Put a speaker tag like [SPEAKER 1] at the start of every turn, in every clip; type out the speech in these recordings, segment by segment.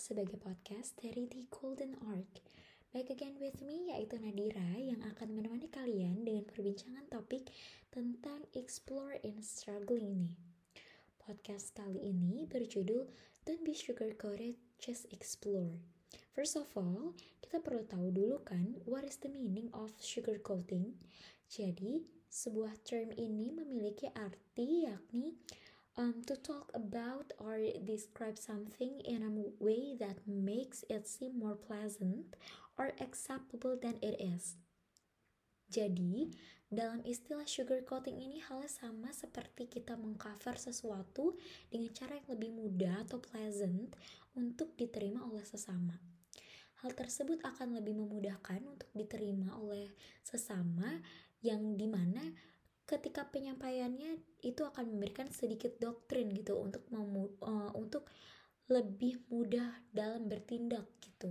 [SPEAKER 1] sebagai podcast dari The Golden Arc. Back again with me yaitu Nadira yang akan menemani kalian dengan perbincangan topik tentang explore in struggling ini. Podcast kali ini berjudul Don't be sugar coated, just explore. First of all, kita perlu tahu dulu kan what is the meaning of sugar coating. Jadi, sebuah term ini memiliki arti yakni um, to talk about or describe something in a way that makes it seem more pleasant or acceptable than it is. Jadi, dalam istilah sugar coating ini halnya sama seperti kita mengcover sesuatu dengan cara yang lebih mudah atau pleasant untuk diterima oleh sesama. Hal tersebut akan lebih memudahkan untuk diterima oleh sesama yang di mana ketika penyampaiannya itu akan memberikan sedikit doktrin gitu untuk memu uh, untuk lebih mudah dalam bertindak gitu.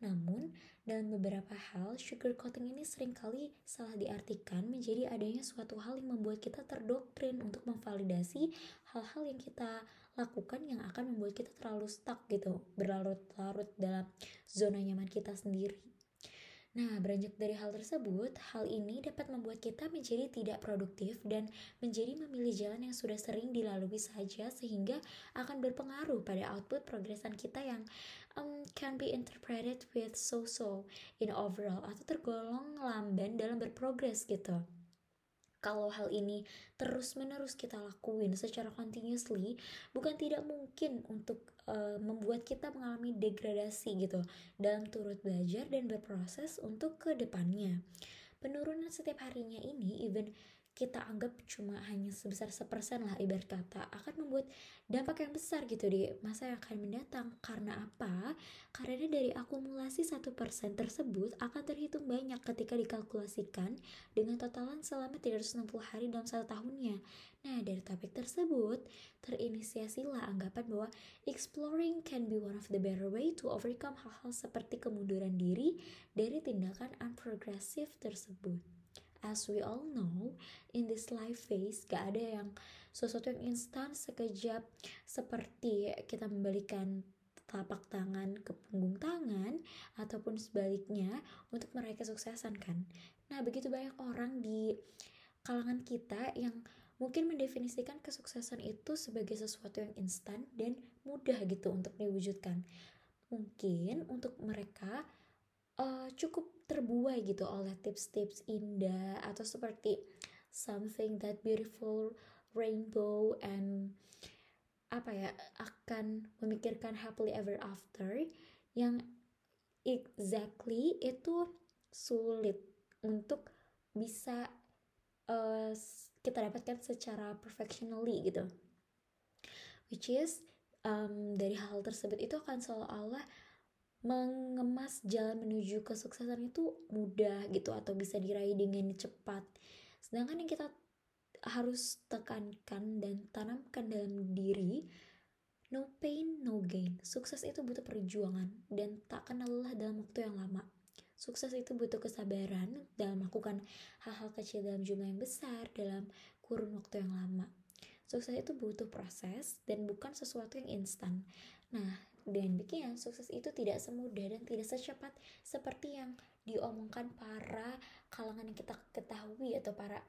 [SPEAKER 1] Namun, dalam beberapa hal, sugar coating ini sering kali salah diartikan menjadi adanya suatu hal yang membuat kita terdoktrin untuk memvalidasi hal-hal yang kita lakukan yang akan membuat kita terlalu stuck gitu, berlarut-larut dalam zona nyaman kita sendiri. Nah, beranjak dari hal tersebut, hal ini dapat membuat kita menjadi tidak produktif dan menjadi memilih jalan yang sudah sering dilalui saja sehingga akan berpengaruh pada output progresan kita yang um, can be interpreted with so-so in overall atau tergolong lamban dalam berprogres gitu kalau hal ini terus-menerus kita lakuin secara continuously, bukan tidak mungkin untuk uh, membuat kita mengalami degradasi gitu dalam turut belajar dan berproses untuk ke depannya. Penurunan setiap harinya ini even kita anggap cuma hanya sebesar sepersen lah ibarat kata akan membuat dampak yang besar gitu di masa yang akan mendatang karena apa? Karena dari akumulasi satu persen tersebut akan terhitung banyak ketika dikalkulasikan dengan totalan selama 360 hari dalam satu tahunnya. Nah, dari topik tersebut, terinisiasilah anggapan bahwa exploring can be one of the better way to overcome hal-hal seperti kemunduran diri dari tindakan unprogressive tersebut as we all know in this life phase gak ada yang sesuatu yang instan sekejap seperti kita membalikan telapak tangan ke punggung tangan ataupun sebaliknya untuk meraih kesuksesan kan? Nah begitu banyak orang di kalangan kita yang mungkin mendefinisikan kesuksesan itu sebagai sesuatu yang instan dan mudah gitu untuk diwujudkan. Mungkin untuk mereka uh, cukup terbuai gitu oleh tips-tips indah atau seperti something that beautiful rainbow and apa ya akan memikirkan happily ever after yang exactly itu sulit untuk bisa uh, kita dapatkan secara perfectionally gitu. Which is um, dari hal tersebut itu akan seolah-olah mengemas jalan menuju kesuksesan itu mudah gitu atau bisa diraih dengan cepat. Sedangkan yang kita harus tekankan dan tanamkan dalam diri no pain no gain. Sukses itu butuh perjuangan dan tak kenal lelah dalam waktu yang lama. Sukses itu butuh kesabaran dalam melakukan hal-hal kecil dalam jumlah yang besar dalam kurun waktu yang lama. Sukses itu butuh proses dan bukan sesuatu yang instan. Nah, dengan demikian, sukses itu tidak semudah dan tidak secepat seperti yang diomongkan para kalangan yang kita ketahui atau para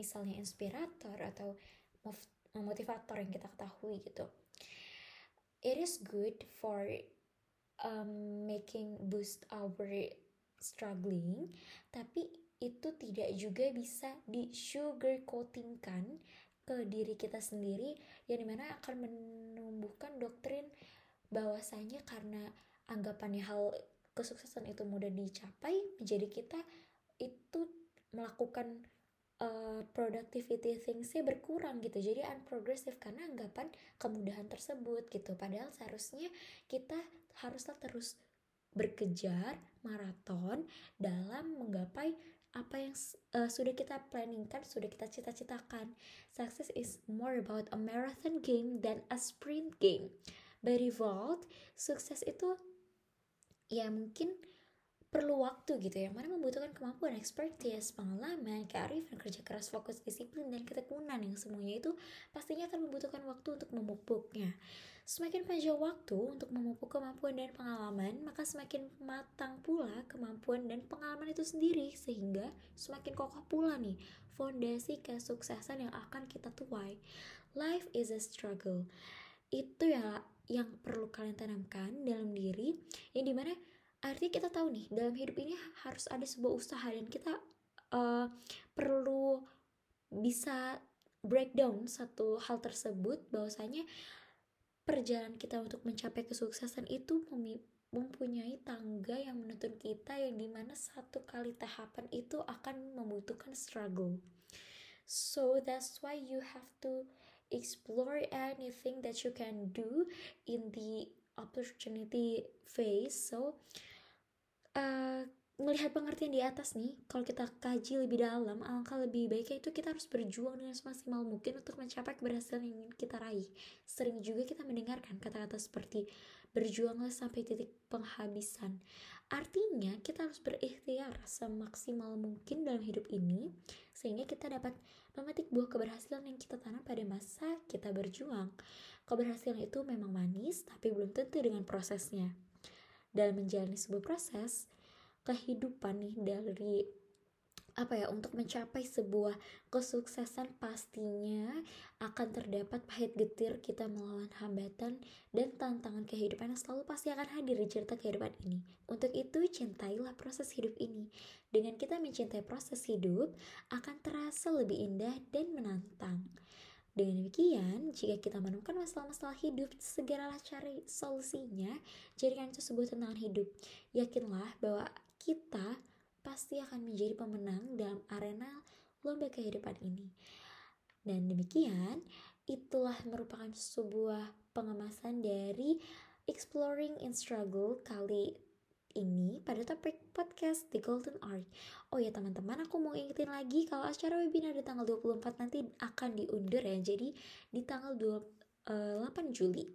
[SPEAKER 1] misalnya inspirator atau motivator yang kita ketahui gitu. It is good for um, making boost our struggling, tapi itu tidak juga bisa di sugar coatingkan ke diri kita sendiri yang di mana akan menumbuhkan doktrin bahwasanya karena anggapannya hal kesuksesan itu mudah dicapai menjadi kita itu melakukan uh, productivity thingsnya berkurang gitu. Jadi unprogressive karena anggapan kemudahan tersebut gitu. Padahal seharusnya kita haruslah terus berkejar maraton dalam menggapai apa yang uh, sudah kita planningkan, sudah kita cita-citakan. Success is more about a marathon game than a sprint game by default sukses itu ya mungkin perlu waktu gitu ya. Mana membutuhkan kemampuan expertise pengalaman kearifan kerja keras fokus disiplin dan ketekunan yang semuanya itu pastinya akan membutuhkan waktu untuk memupuknya. Semakin panjang waktu untuk memupuk kemampuan dan pengalaman maka semakin matang pula kemampuan dan pengalaman itu sendiri sehingga semakin kokoh pula nih fondasi kesuksesan yang akan kita tuai. Life is a struggle. Itu ya yang perlu kalian tanamkan dalam diri yang di mana artinya kita tahu nih dalam hidup ini harus ada sebuah usaha dan kita uh, perlu bisa breakdown satu hal tersebut bahwasanya perjalanan kita untuk mencapai kesuksesan itu mempunyai tangga yang menuntun kita yang di mana satu kali tahapan itu akan membutuhkan struggle. So that's why you have to explore anything that you can do in the opportunity phase. So uh, melihat pengertian di atas nih, kalau kita kaji lebih dalam, alangkah lebih baiknya itu kita harus berjuang dengan semaksimal mungkin untuk mencapai keberhasilan yang ingin kita raih. Sering juga kita mendengarkan kata-kata seperti berjuanglah sampai titik penghabisan. Artinya kita harus berikhtiar semaksimal mungkin dalam hidup ini sehingga kita dapat memetik buah keberhasilan yang kita tanam pada masa kita berjuang. Keberhasilan itu memang manis tapi belum tentu dengan prosesnya dalam menjalani sebuah proses kehidupan nih dari apa ya untuk mencapai sebuah kesuksesan pastinya akan terdapat pahit getir kita melawan hambatan dan tantangan kehidupan yang selalu pasti akan hadir di cerita kehidupan ini. Untuk itu cintailah proses hidup ini. Dengan kita mencintai proses hidup akan terasa lebih indah dan menantang. Dengan demikian, jika kita menemukan masalah-masalah hidup, segeralah cari solusinya. Jadikan itu sebuah tantangan hidup. Yakinlah bahwa kita pasti akan menjadi pemenang dalam arena lomba kehidupan ini. Dan demikian, itulah merupakan sebuah pengemasan dari Exploring in Struggle kali ini pada topik podcast The Golden Art. Oh ya teman-teman, aku mau ingetin lagi kalau acara webinar di tanggal 24 nanti akan diundur ya. Jadi di tanggal 28 eh, Juli.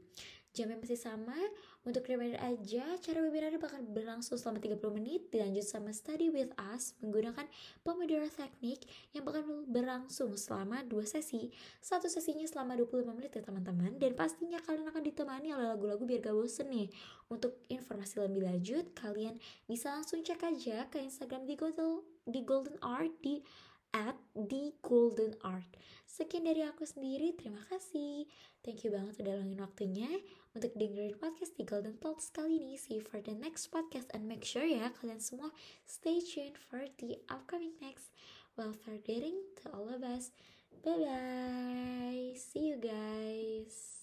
[SPEAKER 1] Jamnya masih sama, untuk reminder aja, cara webinar bakal berlangsung selama 30 menit, dilanjut sama study with us menggunakan Pomodoro Technique yang bakal berlangsung selama dua sesi. Satu sesinya selama 25 menit ya teman-teman, dan pastinya kalian akan ditemani oleh lagu-lagu biar gak bosen nih. Untuk informasi lebih lanjut, kalian bisa langsung cek aja ke Instagram di Golden, di Golden Art di at the golden Art. sekian dari aku sendiri terima kasih. Thank you banget udah luangin waktunya untuk dengerin podcast di golden talks kali ini. See you for the next podcast and make sure ya kalian semua stay tuned for the upcoming next. While forgetting to all of us bye bye see you guys.